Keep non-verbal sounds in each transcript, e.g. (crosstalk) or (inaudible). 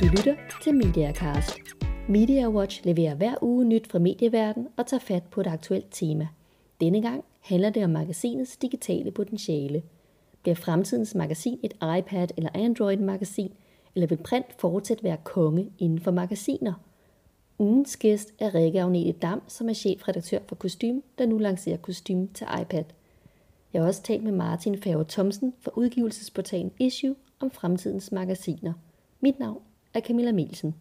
Du lytter til MediaCast. MediaWatch leverer hver uge nyt fra medieverdenen og tager fat på et aktuelt tema. Denne gang handler det om magasinets digitale potentiale. Bliver fremtidens magasin et iPad- eller Android-magasin, eller vil print fortsat være konge inden for magasiner? Ugens gæst er Rikke Agnete Dam, som er chefredaktør for Kostym, der nu lancerer kostym til iPad. Jeg har også talt med Martin Færge Thomsen fra udgivelsesportalen Issue om fremtidens magasiner. Mit navn af Camilla Mielsen.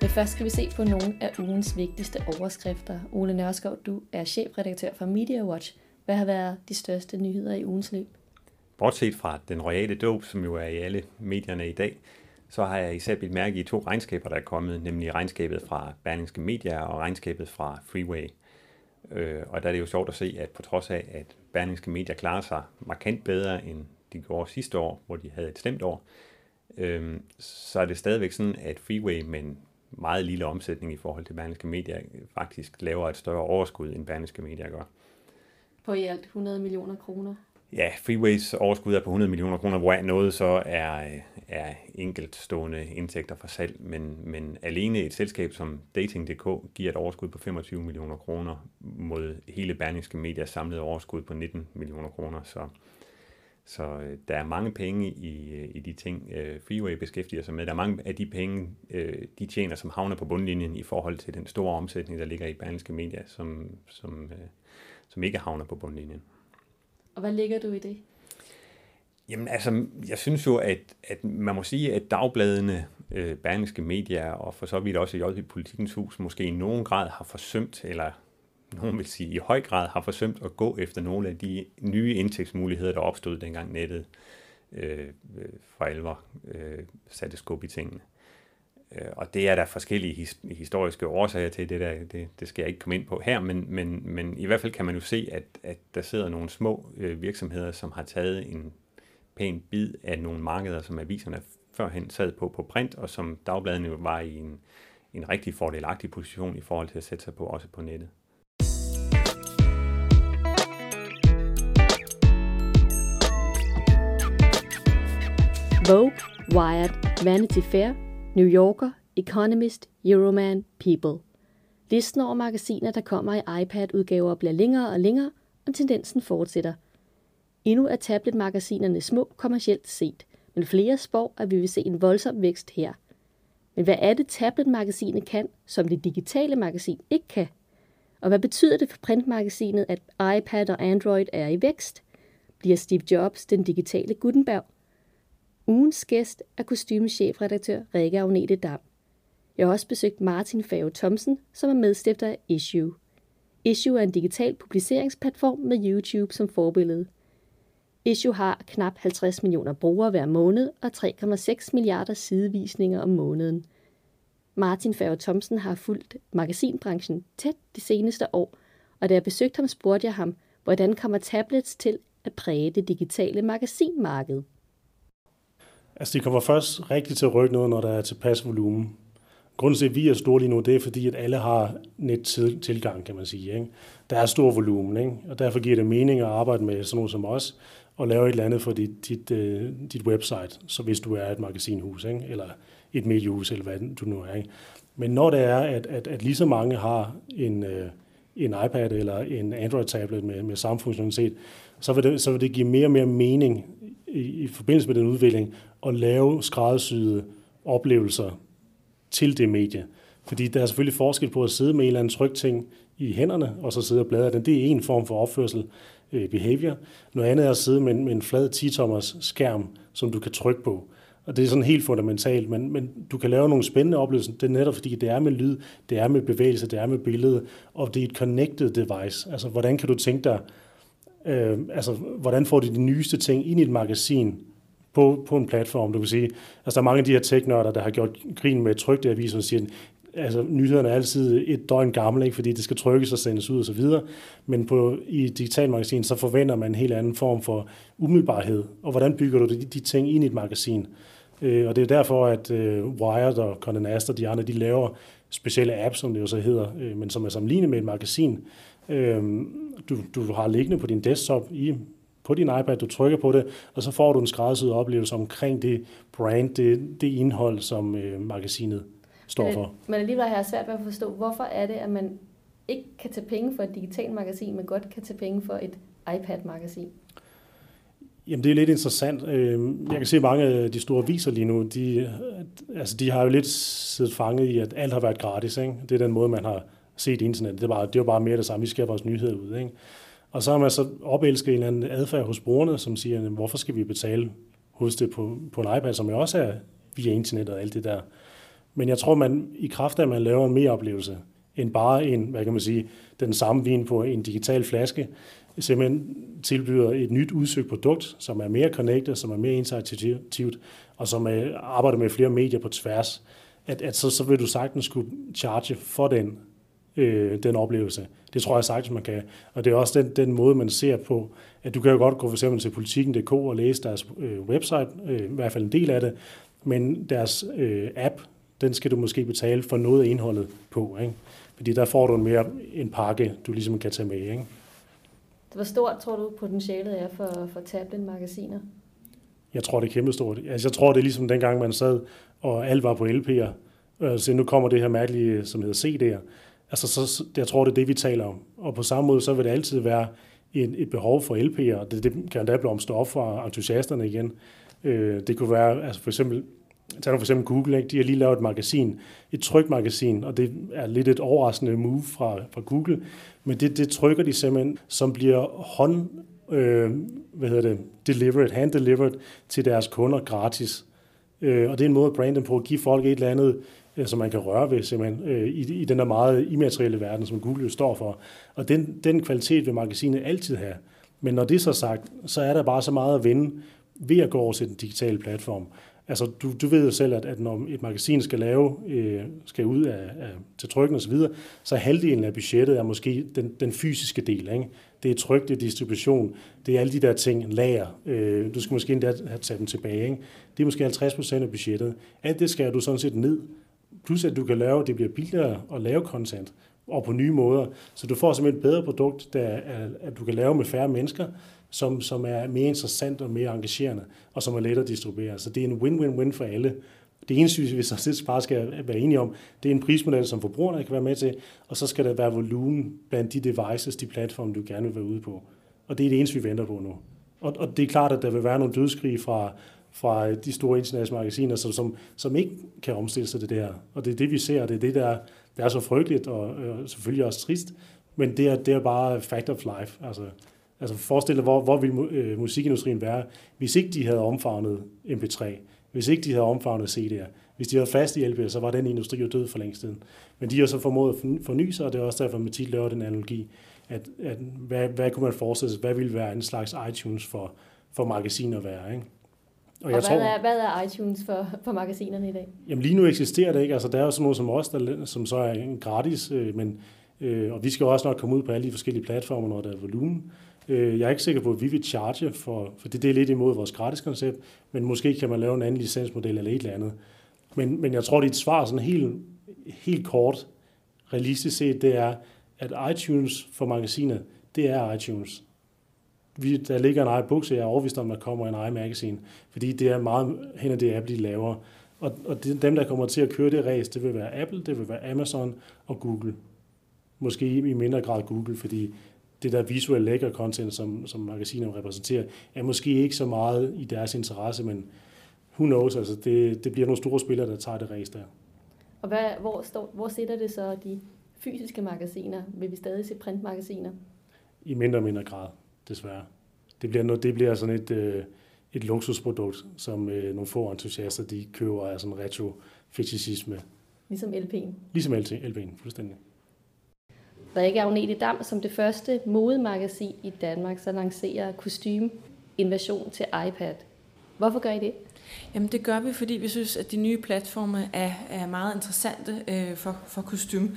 Men først skal vi se på nogle af ugens vigtigste overskrifter. Ole Nørskov, du er chefredaktør for Media Watch. Hvad har været de største nyheder i ugens løb? Bortset fra den royale dåb, som jo er i alle medierne i dag, så har jeg især blivet mærke i to regnskaber, der er kommet, nemlig regnskabet fra Berlingske Media og regnskabet fra Freeway. Øh, og der er det jo sjovt at se, at på trods af, at Berlingske Media klarer sig markant bedre, end de gjorde sidste år, hvor de havde et stemt år, øh, så er det stadigvæk sådan, at Freeway med en meget lille omsætning i forhold til Berlingske Media faktisk laver et større overskud, end Berlingske Media gør. På i alt 100 millioner kroner. Ja, Freeways overskud er på 100 millioner kroner, hvor noget så er, er enkeltstående indtægter fra salg, men, men alene et selskab som Dating.dk giver et overskud på 25 millioner kroner mod hele Berlingske Medias samlede overskud på 19 millioner kroner, så, så øh, der er mange penge i, øh, i de ting, øh, Freeway beskæftiger sig med. Der er mange af de penge, de tjener, som havner på bundlinjen i forhold til den store omsætning, der ligger i Berlingske Media, som, som, som ikke havner på bundlinjen. Og hvad ligger du i det? Jamen altså, jeg synes jo, at, at man må sige, at dagbladene, øh, Berlingske Media og for så vidt også i Politikens Hus måske i nogen grad har forsømt, eller nogen vil sige i høj grad har forsømt at gå efter nogle af de nye indtægtsmuligheder, der opstod dengang nettet øh, øh for alvor øh, satte skub i tingene. Øh, Øh, og det er der forskellige his, historiske årsager til, det, der, det, det skal jeg ikke komme ind på her, men, men, men i hvert fald kan man jo se, at, at der sidder nogle små øh, virksomheder, som har taget en pæn bid af nogle markeder, som aviserne førhen sad på på print, og som dagbladene jo var i en, en rigtig fordelagtig position i forhold til at sætte sig på, også på nettet. Vogue, Wired, Vanity Fair New Yorker, Economist, Euroman, People. Listen over magasiner, der kommer i iPad-udgaver, bliver længere og længere, og tendensen fortsætter. Endnu er tabletmagasinerne små kommercielt set, men flere spår, at vi vil se en voldsom vækst her. Men hvad er det, tabletmagasinet kan, som det digitale magasin ikke kan? Og hvad betyder det for printmagasinet, at iPad og Android er i vækst? Bliver Steve Jobs den digitale Gutenberg? Ugens gæst er kostymechefredaktør Rikke Agnete Dam. Jeg har også besøgt Martin Fave Thomsen, som er medstifter af Issue. Issue er en digital publiceringsplatform med YouTube som forbillede. Issue har knap 50 millioner brugere hver måned og 3,6 milliarder sidevisninger om måneden. Martin Fave Thomsen har fulgt magasinbranchen tæt de seneste år, og da jeg besøgte ham, spurgte jeg ham, hvordan kommer tablets til at præge det digitale magasinmarked? Altså, de kommer først rigtig til at rykke noget, når der er tilpas volumen. Grunden til, at vi er store lige nu, det er fordi, at alle har net-tilgang, kan man sige. Ikke? Der er stor volumen, ikke? og derfor giver det mening at arbejde med sådan noget som os, og lave et eller andet for dit, dit, øh, dit website, så hvis du er et magasinhus, ikke? eller et mediehus, eller hvad du nu er. Ikke? Men når det er, at, at, at lige så mange har en, øh, en iPad eller en Android-tablet med, med samme funktionalitet, så vil, det, så vil det give mere og mere mening i, i forbindelse med den udvikling at lave skræddersyede oplevelser til det medie. Fordi der er selvfølgelig forskel på at sidde med en eller anden tryg ting i hænderne, og så sidde og bladre den. Det er en form for opførsel, øh, behavior. Noget andet er at sidde med en, med en flad 10-tommers skærm, som du kan trykke på. Og det er sådan helt fundamentalt, men, men du kan lave nogle spændende oplevelser. Det er netop fordi, det er med lyd, det er med bevægelse, det er med billede, og det er et connected device. Altså, hvordan kan du tænke dig, øh, altså, hvordan får du de nyeste ting ind i et magasin, på, på en platform. Du kan sige, altså der er mange af de her teknørder, der har gjort grin med trykte aviser og siger, altså nyhederne er altid et døgn gamle, ikke, fordi det skal trykkes og sendes ud og så videre. Men på, i digitalt magasin, så forventer man en helt anden form for umiddelbarhed. Og hvordan bygger du de, de ting ind i et magasin? Øh, og det er derfor, at øh, Wired og Condé Nast og de andre, de laver specielle apps, som det jo så hedder, øh, men som er sammenlignet med et magasin. Øh, du, du har liggende på din desktop i på din iPad, du trykker på det, og så får du en skræddersyet oplevelse omkring det brand, det, det indhold, som øh, magasinet står for. Men alligevel har jeg svært ved at forstå, hvorfor er det, at man ikke kan tage penge for et digitalt magasin, men godt kan tage penge for et iPad-magasin? Jamen, det er lidt interessant. Øhm, jeg kan se, at mange af de store viser lige nu, de, altså, de har jo lidt siddet fanget i, at alt har været gratis. Ikke? Det er den måde, man har set internettet. Det var, bare, det var bare mere det samme. Vi skal have vores nyheder ud. Ikke? Og så har man så opelsket en eller anden adfærd hos brugerne, som siger, hvorfor skal vi betale hos det på, på en iPad, som jo også er via internettet og alt det der. Men jeg tror, man i kraft af, at man laver en mere oplevelse, end bare en, hvad kan man sige, den samme vin på en digital flaske, simpelthen tilbyder et nyt udsøgt produkt, som er mere connected, som er mere interaktivt, og som er, arbejder med flere medier på tværs, at, at så, så vil du sagtens skulle charge for den, øh, den oplevelse. Det tror jeg sagtens, man kan. Og det er også den, den måde, man ser på, at du kan jo godt gå for eksempel til politikken.dk og læse deres øh, website, øh, i hvert fald en del af det, men deres øh, app, den skal du måske betale for noget af indholdet på. Ikke? Fordi der får du en mere en pakke, du ligesom kan tage med. Ikke? Hvor stort tror du potentialet er for, for tablet-magasiner? Jeg tror, det er kæmpestort. Altså, jeg tror, det er ligesom dengang, man sad, og alt var på LP'er. Øh, så nu kommer det her mærkelige, som hedder CD'er. Altså, så, jeg tror, det er det, vi taler om. Og på samme måde, så vil det altid være et, et behov for LP'er. Det, det kan da blomstre op for entusiasterne igen. Øh, det kunne være, altså for eksempel, Tag nu for eksempel Google, ikke? de har lige lavet et magasin, et trykmagasin, og det er lidt et overraskende move fra, fra Google, men det, det trykker de simpelthen, som bliver hånd, øh, hvad hedder det, delivered, hand-delivered til deres kunder gratis. Øh, og det er en måde at brande dem på, at give folk et eller andet, øh, som man kan røre ved simpelthen, øh, i, i den der meget immaterielle verden, som Google jo står for. Og den, den kvalitet vil magasinet altid have. Men når det er så sagt, så er der bare så meget at vinde ved at gå over til den digitale platform. Altså, du, du ved jo selv, at, at når et magasin skal lave, øh, skal ud af, af, til trykken osv., så, videre, så halvdelen af budgettet er måske den, den fysiske del. Ikke? Det er tryk, det er distribution, det er alle de der ting, lager. Øh, du skal måske endda have taget dem tilbage. Ikke? Det er måske 50 procent af budgettet. Alt det skal du sådan set ned. Plus at du kan lave, det bliver billigere at lave content og på nye måder. Så du får simpelthen et bedre produkt, der er, at du kan lave med færre mennesker, som, som er mere interessant og mere engagerende, og som er let at distribuere. Så det er en win-win-win for alle. Det eneste, vi så (laughs) bare skal være enige om, det er en prismodel, som forbrugerne kan være med til, og så skal der være volumen blandt de devices, de platforme, du gerne vil være ude på. Og det er det eneste, vi venter på nu. Og, og det er klart, at der vil være nogle dødskrig fra, fra de store internationale magasiner, som, som, som ikke kan omstille sig til det der. Og det er det, vi ser, og det er det, der, der er så frygteligt, og, øh, selvfølgelig også trist, men det er, det er bare fact of life. Altså, Altså forestil dig, hvor, hvor ville øh, musikindustrien være, hvis ikke de havde omfavnet MP3, hvis ikke de havde omfavnet CD'er. Hvis de havde fast i LP'er, så var den industri jo død for længst siden. Men de har så formået at forny sig, og det er også derfor, at tit laver den analogi, at, at hvad, hvad kunne man forestille sig, hvad ville være en slags iTunes for, for magasiner at være, ikke? Og, og jeg hvad, tror, er, hvad er iTunes for, for magasinerne i dag? Jamen lige nu eksisterer det ikke. Altså, der er jo sådan noget som os, der, som så er en gratis, øh, men, øh, og vi skal også nok komme ud på alle de forskellige platformer, når der er volumen. Øh, jeg er ikke sikker på, at vi vil charge, for, for det, det er lidt imod vores gratis koncept, men måske kan man lave en anden licensmodel eller et eller andet. Men, men jeg tror, et svar sådan helt, helt kort, realistisk set, det er, at iTunes for magasinet, det er iTunes. Vi, der ligger en iBook, så jeg er overvist om, at der kommer en iMagazine, fordi det er meget hen af det Apple, de laver. Og, og det, dem, der kommer til at køre det race, det vil være Apple, det vil være Amazon og Google. Måske i mindre grad Google, fordi det der visuelle lækker content, som, som magasinet repræsenterer, er måske ikke så meget i deres interesse, men who knows, altså det, det bliver nogle store spillere, der tager det race der. Og hvad, hvor, står, hvor sætter det så de fysiske magasiner? Vil vi stadig se printmagasiner? I mindre og mindre grad, desværre. Det bliver, noget, det bliver sådan et, øh, et luksusprodukt, som øh, nogle få entusiaster de køber af sådan retro-fetishisme. Ligesom LP'en? Ligesom LP'en, fuldstændig. Rikke Agnete Dam som det første modemagasin i Danmark, så lancerer kostume invasion til iPad. Hvorfor gør I det? Jamen det gør vi, fordi vi synes, at de nye platforme er, er meget interessante øh, for, for kostym.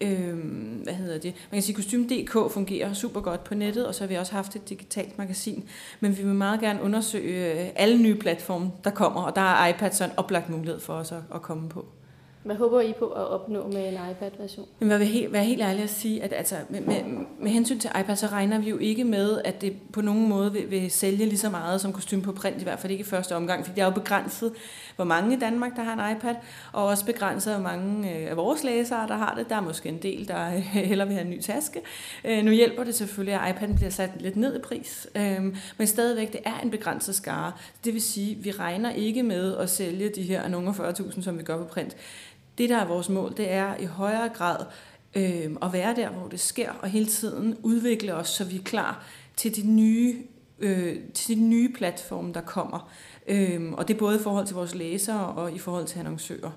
Øh, hvad hedder det? Man kan sige, at kostym.dk fungerer super godt på nettet, og så har vi også haft et digitalt magasin. Men vi vil meget gerne undersøge øh, alle nye platforme, der kommer, og der er iPad så en oplagt mulighed for os at, at komme på. Hvad håber I på at opnå med en iPad-version? Men jeg vil helt, være helt ærlig at sige, at altså, med, med, med hensyn til iPad, så regner vi jo ikke med, at det på nogen måde vil, vil sælge lige så meget som kostume på print, i hvert fald ikke i første omgang, fordi det er jo begrænset, hvor mange i Danmark, der har en iPad, og også begrænset, hvor mange øh, af vores læsere, der har det. Der er måske en del, der (laughs) heller vil have en ny taske. Øh, nu hjælper det selvfølgelig, at iPad'en bliver sat lidt ned i pris, øh, men stadigvæk, det er en begrænset skare. Det vil sige, at vi regner ikke med at sælge de her nogle 40.000, som vi gør på print. Det, der er vores mål, det er i højere grad øh, at være der, hvor det sker, og hele tiden udvikle os, så vi er klar til de nye, øh, til de nye platforme, der kommer. Øh, og det er både i forhold til vores læsere og i forhold til annoncører.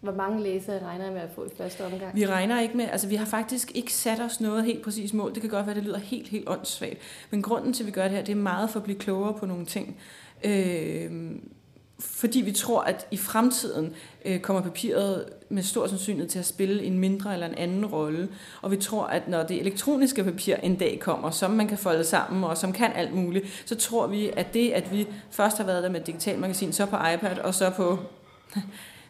Hvor mange læsere regner I med at få i første omgang? Vi regner ikke med, altså vi har faktisk ikke sat os noget helt præcis mål. Det kan godt være, at det lyder helt, helt åndssvagt. Men grunden til, at vi gør det her, det er meget for at blive klogere på nogle ting. Øh, fordi vi tror, at i fremtiden øh, kommer papiret med stor sandsynlighed til at spille en mindre eller en anden rolle. Og vi tror, at når det elektroniske papir en dag kommer, som man kan folde sammen og som kan alt muligt, så tror vi, at det, at vi først har været der med et digitalt magasin, så på iPad og så på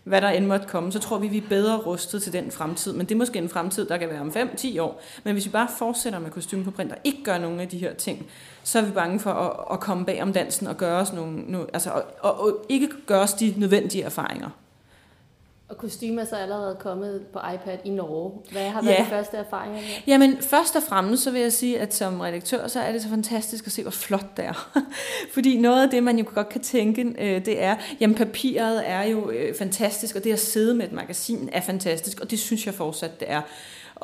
hvad der end måtte komme, så tror vi, vi er bedre rustet til den fremtid. Men det er måske en fremtid, der kan være om 5-10 år. Men hvis vi bare fortsætter med kostume på print og ikke gør nogen af de her ting, så er vi bange for at, at komme bag om dansen og gøre os nogle, altså, og, og, og ikke gøre os de nødvendige erfaringer. Og kostymer er så allerede kommet på iPad i Norge. Hvad har været ja. de første erfaringer her? Jamen, først og fremmest så vil jeg sige, at som redaktør, så er det så fantastisk at se, hvor flot det er. (laughs) Fordi noget af det, man jo godt kan tænke, øh, det er, jamen papiret er jo øh, fantastisk, og det at sidde med et magasin er fantastisk, og det synes jeg fortsat, det er.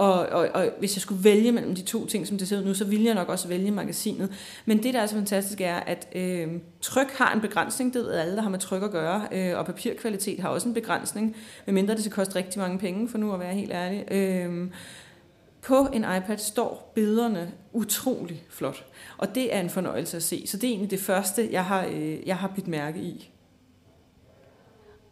Og, og, og hvis jeg skulle vælge mellem de to ting, som det ser ud nu, så ville jeg nok også vælge magasinet. Men det, der er så fantastisk, er, at øh, tryk har en begrænsning. Det ved alle, der har med tryk at gøre. Øh, og papirkvalitet har også en begrænsning. Medmindre det skal koste rigtig mange penge, for nu at være helt ærlig. Øh, på en iPad står billederne utrolig flot. Og det er en fornøjelse at se. Så det er egentlig det første, jeg har, øh, jeg har bidt mærke i.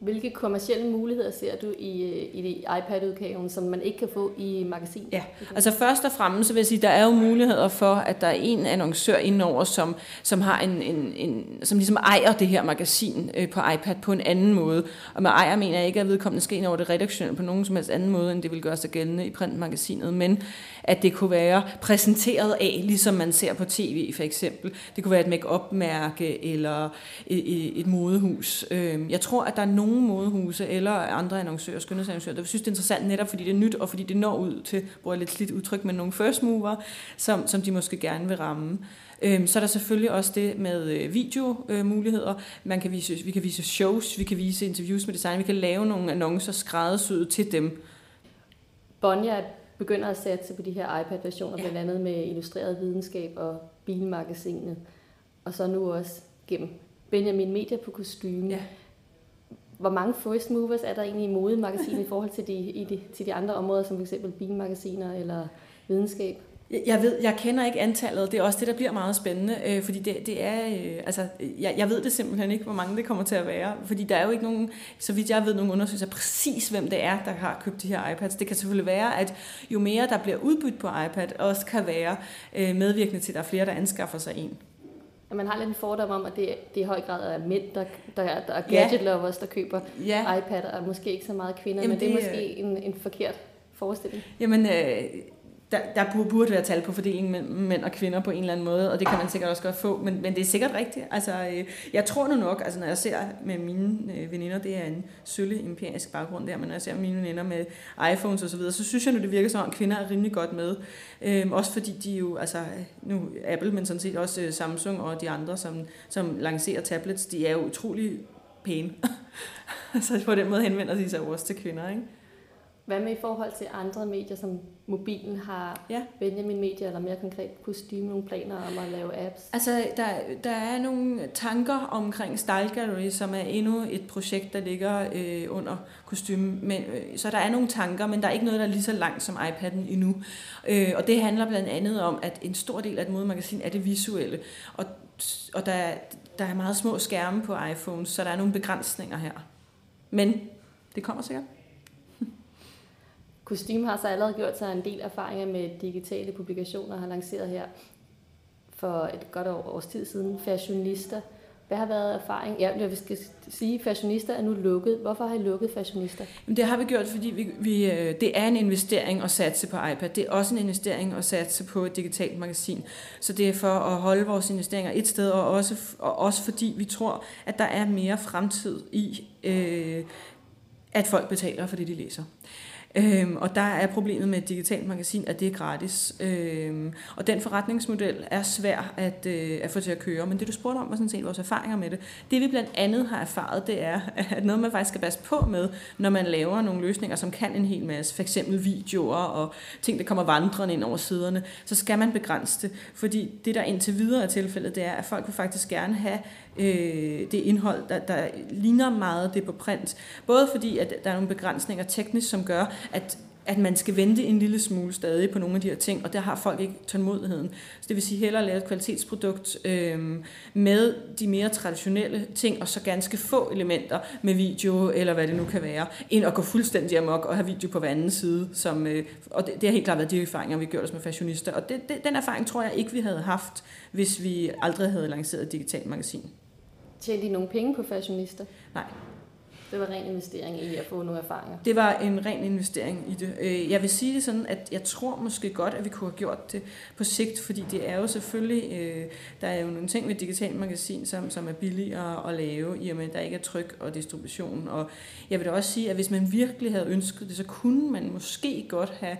Hvilke kommercielle muligheder ser du i, øh, i i iPad-udgaven, som man ikke kan få i magasin? Ja, altså først og fremmest så vil jeg sige, der er jo muligheder for, at der er en annoncør indover, som, som, har en, en, en, som ligesom ejer det her magasin øh, på iPad på en anden måde. Og med ejer mener jeg ikke, at vedkommende skal ind over det redaktionelle på nogen som helst anden måde, end det vil gøre sig gældende i printmagasinet, men at det kunne være præsenteret af, ligesom man ser på tv for eksempel. Det kunne være et make-up-mærke eller et, et modehus. Øhm, jeg tror, at der er nogle modehuse eller andre annoncører, skønhedsannoncører, der synes, det er interessant netop, fordi det er nyt, og fordi det når ud til, hvor jeg lidt slidt udtryk, med nogle first mover, som, som de måske gerne vil ramme. Øhm, så er der selvfølgelig også det med øh, videomuligheder. Man kan vise, vi kan vise shows, vi kan vise interviews med design, vi kan lave nogle annoncer skræddersyet til dem. Bonja begynder at satse på de her iPad-versioner, ja. blandt andet med illustreret videnskab og bilmagasinet, og så nu også gennem Benjamin Media på kostyme. Ja. Hvor mange first movers er der egentlig i modemagasinet i forhold til de, i de, til de andre områder, som f.eks. bilmagasiner eller videnskab? Jeg ved, jeg kender ikke antallet. Det er også det, der bliver meget spændende, øh, fordi det, det er, øh, altså, jeg, jeg ved det simpelthen ikke, hvor mange det kommer til at være, fordi der er jo ikke nogen, så vidt jeg ved, nogen undersøgelser præcis, hvem det er, der har købt de her iPads. Det kan selvfølgelig være, at jo mere der bliver udbydt på iPad, også kan være øh, medvirkende til, at der er flere, der anskaffer sig en. Man har lidt en fordom om, at det, det i høj grad er mænd, der, der, der er gadget lovers, der køber ja. iPad, og måske ikke så meget kvinder, Jamen men det, det er måske en, en forkert forestilling. Jamen, øh, der, der burde være tal på fordelingen mellem mænd og kvinder på en eller anden måde, og det kan man sikkert også godt få, men, men det er sikkert rigtigt. Altså, øh, jeg tror nu nok, altså når jeg ser med mine øh, veninder, det er en sølle empirisk baggrund der, men når jeg ser mine veninder med iPhones osv., så, videre, så synes jeg nu, det virker som om, kvinder er rimelig godt med. Øh, også fordi de jo, altså nu Apple, men sådan set også øh, Samsung og de andre, som, som lancerer tablets, de er jo utrolig pæne. (laughs) så altså, på den måde henvender de sig også til kvinder, ikke? Hvad med i forhold til andre medier, som mobilen har ja. Benjamin Media, eller mere konkret kostyme, nogle planer om at lave apps? Altså, der, der er nogle tanker omkring Style Gallery, som er endnu et projekt, der ligger øh, under kostyme. Men, øh, så der er nogle tanker, men der er ikke noget, der er lige så langt som iPad'en endnu. Øh, og det handler blandt andet om, at en stor del af et modemagasin er det visuelle. Og, og der, der er meget små skærme på iPhones, så der er nogle begrænsninger her. Men det kommer sikkert. Kostyme har så allerede gjort sig en del erfaringer med digitale publikationer og har lanceret her for et godt år, års tid siden Fashionista Hvad har været erfaring? Ja, jeg skal sige, at er nu lukket. Hvorfor har I lukket Fashionister? Det har vi gjort, fordi vi, vi, øh, det er en investering at satse på iPad. Det er også en investering at satse på et digitalt magasin. Så det er for at holde vores investeringer et sted, og også, og også fordi vi tror, at der er mere fremtid i, øh, at folk betaler for det, de læser. Øhm, og der er problemet med et digitalt magasin, at det er gratis. Øhm, og den forretningsmodel er svær at, øh, at få til at køre. Men det du spurgte om var sådan set vores erfaringer med det. Det vi blandt andet har erfaret, det er, (laughs) at noget man faktisk skal passe på med, når man laver nogle løsninger, som kan en hel masse, f.eks. videoer og ting, der kommer vandrende ind over siderne, så skal man begrænse det. Fordi det, der indtil videre er tilfældet, det er, at folk vil faktisk gerne have øh, det indhold, der, der ligner meget det på print. Både fordi, at der er nogle begrænsninger teknisk, som gør, at at man skal vente en lille smule stadig på nogle af de her ting, og der har folk ikke tålmodigheden. Så det vil sige hellere lave et kvalitetsprodukt øh, med de mere traditionelle ting, og så ganske få elementer med video, eller hvad det nu kan være, end at gå fuldstændig amok og have video på hver anden side. Som, øh, og det, det har helt klart været de erfaringer, vi gjorde os med fashionister. Og det, det, den erfaring tror jeg ikke, vi havde haft, hvis vi aldrig havde lanceret et digitalt magasin. Tjente I nogle penge på fashionista? Nej. Det var ren investering i at få nogle erfaringer? Det var en ren investering i det. Øh, jeg vil sige det sådan, at jeg tror måske godt, at vi kunne have gjort det på sigt, fordi det er jo selvfølgelig, øh, der er jo nogle ting med digital magasin, som, som er billigere at lave, i og med at der ikke er tryk og distribution. Og jeg vil da også sige, at hvis man virkelig havde ønsket det, så kunne man måske godt have,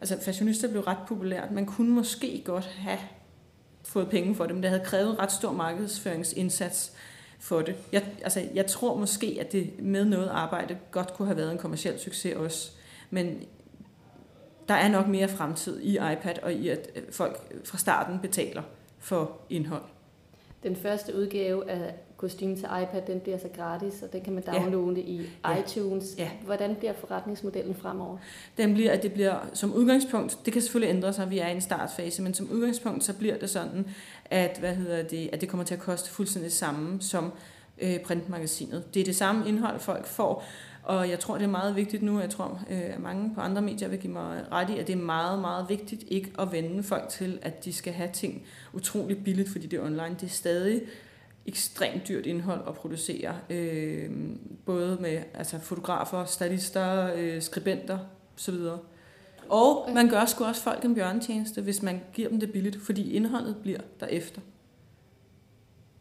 altså fashionister blev ret populært, man kunne måske godt have fået penge for det, men det havde krævet ret stor markedsføringsindsats for det. Jeg, altså, jeg tror måske, at det med noget arbejde godt kunne have været en kommersiel succes også, men der er nok mere fremtid i iPad og i, at øh, folk fra starten betaler for indhold. Den første udgave af kostyme til iPad, den bliver så gratis, og den kan man downloade ja. i iTunes. Ja. Hvordan bliver forretningsmodellen fremover? Den bliver, at det bliver som udgangspunkt, det kan selvfølgelig ændre sig, vi er i en startfase, men som udgangspunkt, så bliver det sådan, at, hvad hedder det, at det kommer til at koste fuldstændig samme som øh, printmagasinet. Det er det samme indhold, folk får, og jeg tror, det er meget vigtigt nu, jeg tror, øh, at mange på andre medier vil give mig ret i, at det er meget, meget vigtigt ikke at vende folk til, at de skal have ting utroligt billigt, fordi det er online. Det er stadig ekstremt dyrt indhold at producere, øh, både med altså fotografer, statister, øh, skribenter osv. Og man gør sgu også folk en bjørnetjeneste, hvis man giver dem det billigt, fordi indholdet bliver derefter.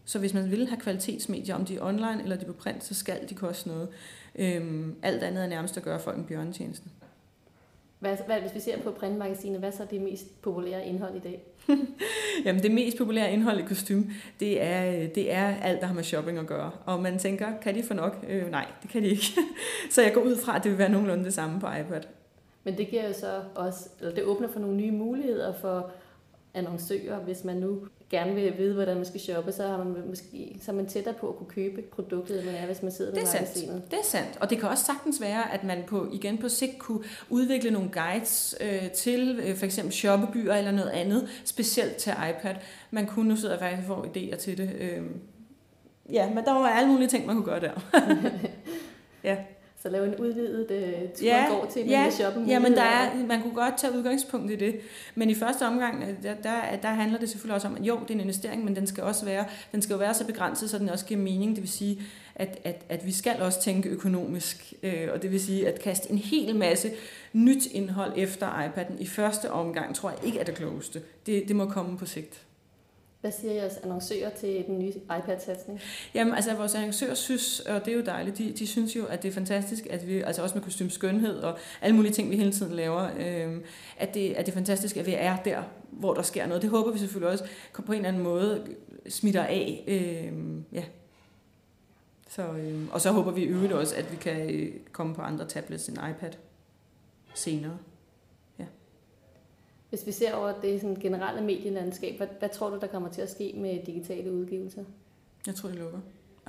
Så hvis man vil have kvalitetsmedier, om de er online eller de er på print, så skal de koste noget. Øhm, alt andet er nærmest at gøre folk en bjørnetjeneste. Hvad, hvad, hvis vi ser på printmagasinet, hvad så er det mest populære indhold i dag? (laughs) Jamen det mest populære indhold i kostume, det er, det er alt, der har med shopping at gøre. Og man tænker, kan de få nok? Øh, nej, det kan de ikke. (laughs) så jeg går ud fra, at det vil være nogenlunde det samme på iPad. Men det giver jo så også, eller det åbner for nogle nye muligheder for annoncører, hvis man nu gerne vil vide, hvordan man skal shoppe, så, har man måske, så er man tættere på at kunne købe produktet, end man er, hvis man sidder det er sandt. Det er sandt. Og det kan også sagtens være, at man på, igen på sigt kunne udvikle nogle guides øh, til øh, for eksempel shoppebyer eller noget andet, specielt til iPad. Man kunne nu sidde og faktisk få idéer til det. Øh. Ja, men der var alle mulige ting, man kunne gøre der. (laughs) ja. Så lave en udvidet uh, tur ja, går til ja, shoppen. Ja, men der er, man kunne godt tage udgangspunkt i det. Men i første omgang, øh, der, der, der handler det selvfølgelig også om, at jo, det er en investering, men den skal også være, den skal jo være så begrænset, så den også giver mening. Det vil sige, at, at, at vi skal også tænke økonomisk, øh, og det vil sige at kaste en hel masse nyt indhold efter iPad'en i første omgang, tror jeg ikke er det klogeste. Det, det må komme på sigt. Hvad siger jeres annoncører til den nye iPad-satsning? Jamen, altså vores annoncører synes, og det er jo dejligt, de, de synes jo, at det er fantastisk, at vi, altså også med kostym skønhed og alle mulige ting, vi hele tiden laver, øh, at, det, at det er fantastisk, at vi er der, hvor der sker noget. Det håber vi selvfølgelig også på en eller anden måde smitter af. Øh, ja. Så, øh, og så håber vi i øvrigt også, at vi kan øh, komme på andre tablets end iPad senere. Hvis vi ser over det sådan generelle medielandskab, hvad, hvad tror du, der kommer til at ske med digitale udgivelser? Jeg tror, det lukker.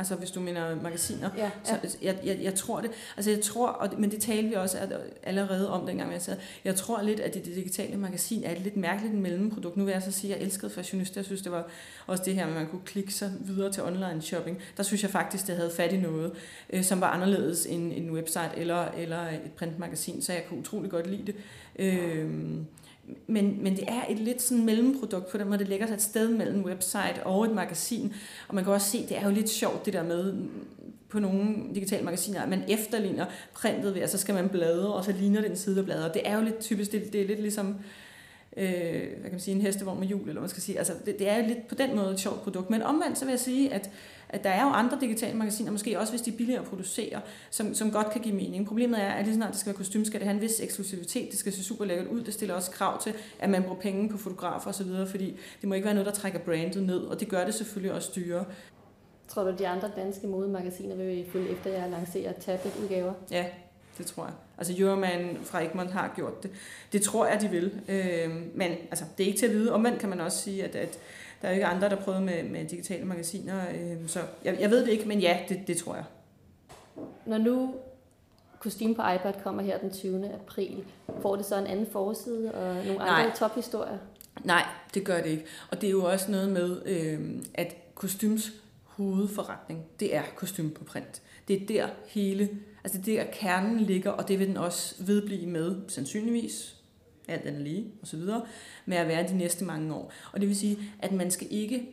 Altså hvis du mener magasiner. Ja, ja. Så jeg, jeg, jeg tror det. Altså jeg tror, og, men det talte vi også allerede om dengang, jeg sad. Jeg tror lidt, at det, det digitale magasin er et lidt mærkeligt mellemprodukt. Nu vil jeg så sige, at jeg elskede fashionista. Jeg synes, det var også det her at man kunne klikke sig videre til online shopping. Der synes jeg faktisk, det havde fat i noget, øh, som var anderledes end en website eller, eller et printmagasin. Så jeg kunne utrolig godt lide det. Øh, men, men det er et lidt sådan mellemprodukt på den måde, det ligger sig et sted mellem website og et magasin, og man kan også se, det er jo lidt sjovt det der med, på nogle digitale magasiner, at man efterligner printet ved, og så skal man bladre, og så ligner den side af bladre. Det er jo lidt typisk, det, det er lidt ligesom øh, hvad kan man sige, en hestevogn med hjul, eller hvad man skal sige. Altså, det, det er jo lidt på den måde et sjovt produkt. Men omvendt så vil jeg sige, at, at der er jo andre digitale magasiner, måske også hvis de er billigere at producere, som, som godt kan give mening. Problemet er, at lige snart det skal være kostume, skal det have en vis eksklusivitet, det skal se super lækkert ud, det stiller også krav til, at man bruger penge på fotografer osv., fordi det må ikke være noget, der trækker brandet ned, og det gør det selvfølgelig også dyre. Tror du, de andre danske modemagasiner vil følge efter jer lancere tabletudgaver? Ja, det tror jeg. Altså Euroman fra Egmont har gjort det. Det tror jeg, de vil. Øh, men altså, det er ikke til at vide. Omvendt kan man også sige, at, at der er jo ikke andre, der prøver med, med digitale magasiner. Øh, så jeg, jeg ved det ikke, men ja, det, det tror jeg. Når nu kostume på iPad kommer her den 20. april, får det så en anden forside og nogle Nej. andre tophistorier? Nej, det gør det ikke. Og det er jo også noget med, øh, at kostyms hovedforretning, det er kostume på print. Det er der hele, altså det er der kernen ligger, og det vil den også vedblive med, sandsynligvis, alt andet lige, og så videre, med at være de næste mange år. Og det vil sige, at man skal ikke,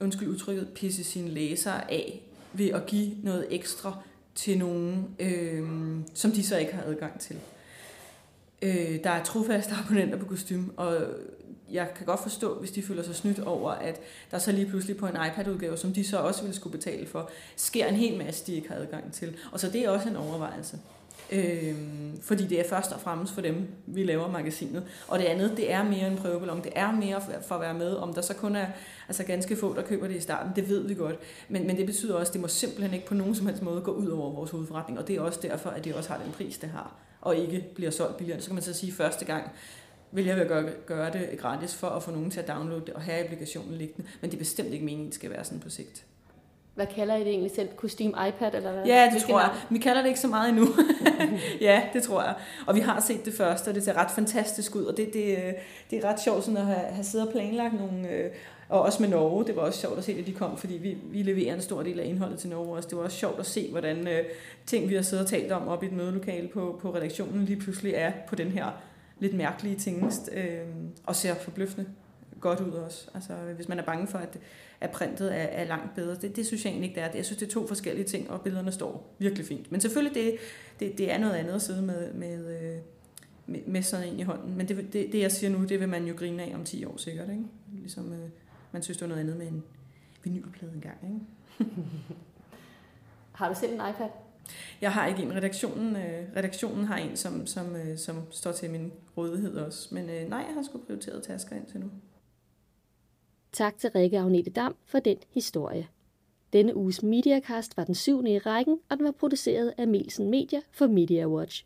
undskyld udtrykket, pisse sine læsere af ved at give noget ekstra til nogen, øh, som de så ikke har adgang til. Øh, der er trofaste abonnenter på kostym, og jeg kan godt forstå, hvis de føler sig snydt over, at der så lige pludselig på en iPad-udgave, som de så også vil skulle betale for, sker en hel masse, de ikke har adgang til. Og så det er også en overvejelse. Øh, fordi det er først og fremmest for dem, vi laver magasinet. Og det andet, det er mere en prøveballon. Det er mere for at være med. Om der så kun er altså ganske få, der køber det i starten, det ved vi godt. Men, men det betyder også, at det må simpelthen ikke på nogen som helst måde gå ud over vores hovedforretning. Og det er også derfor, at det også har den pris, det har. Og ikke bliver solgt billigere. Så kan man så sige første gang, vil jeg gøre, gøre det gratis for at få nogen til at downloade det og have applikationen liggende. Men det er bestemt ikke meningen, at det skal være sådan på sigt. Hvad kalder I det egentlig selv? Kostume iPad eller hvad? Ja, det tror jeg. Vi kalder det ikke så meget endnu. (laughs) ja, det tror jeg. Og vi har set det første, og det ser ret fantastisk ud. Og det, det, det er ret sjovt sådan at have, have siddet og planlagt nogle... Øh, og også med Norge, det var også sjovt at se, at de kom, fordi vi, vi leverer en stor del af indholdet til Norge også. Det var også sjovt at se, hvordan øh, ting, vi har siddet og talt om op i et mødelokale på, på redaktionen, lige pludselig er på den her lidt mærkelige tingest, øh, og ser forbløffende godt ud også. Altså, hvis man er bange for, at, at printet er, er langt bedre, det, det synes jeg egentlig ikke, det er. Jeg synes, det er to forskellige ting, og billederne står virkelig fint. Men selvfølgelig, det, det, det er noget andet at sidde med, med, øh, med, med sådan en i hånden. Men det, det, det, jeg siger nu, det vil man jo grine af om 10 år sikkert. Ikke? Ligesom øh, man synes, det var noget andet med en vinylplade engang. Ikke? Har du selv en iPad? Jeg har ikke en. Redaktionen, øh, redaktionen har en, som, som, øh, som står til min rådighed også. Men øh, nej, jeg har sgu prioriteret tasker indtil nu. Tak til Rikke Agnete Dam for den historie. Denne uges Mediacast var den syvende i rækken, og den var produceret af Melsen Media for Media Watch.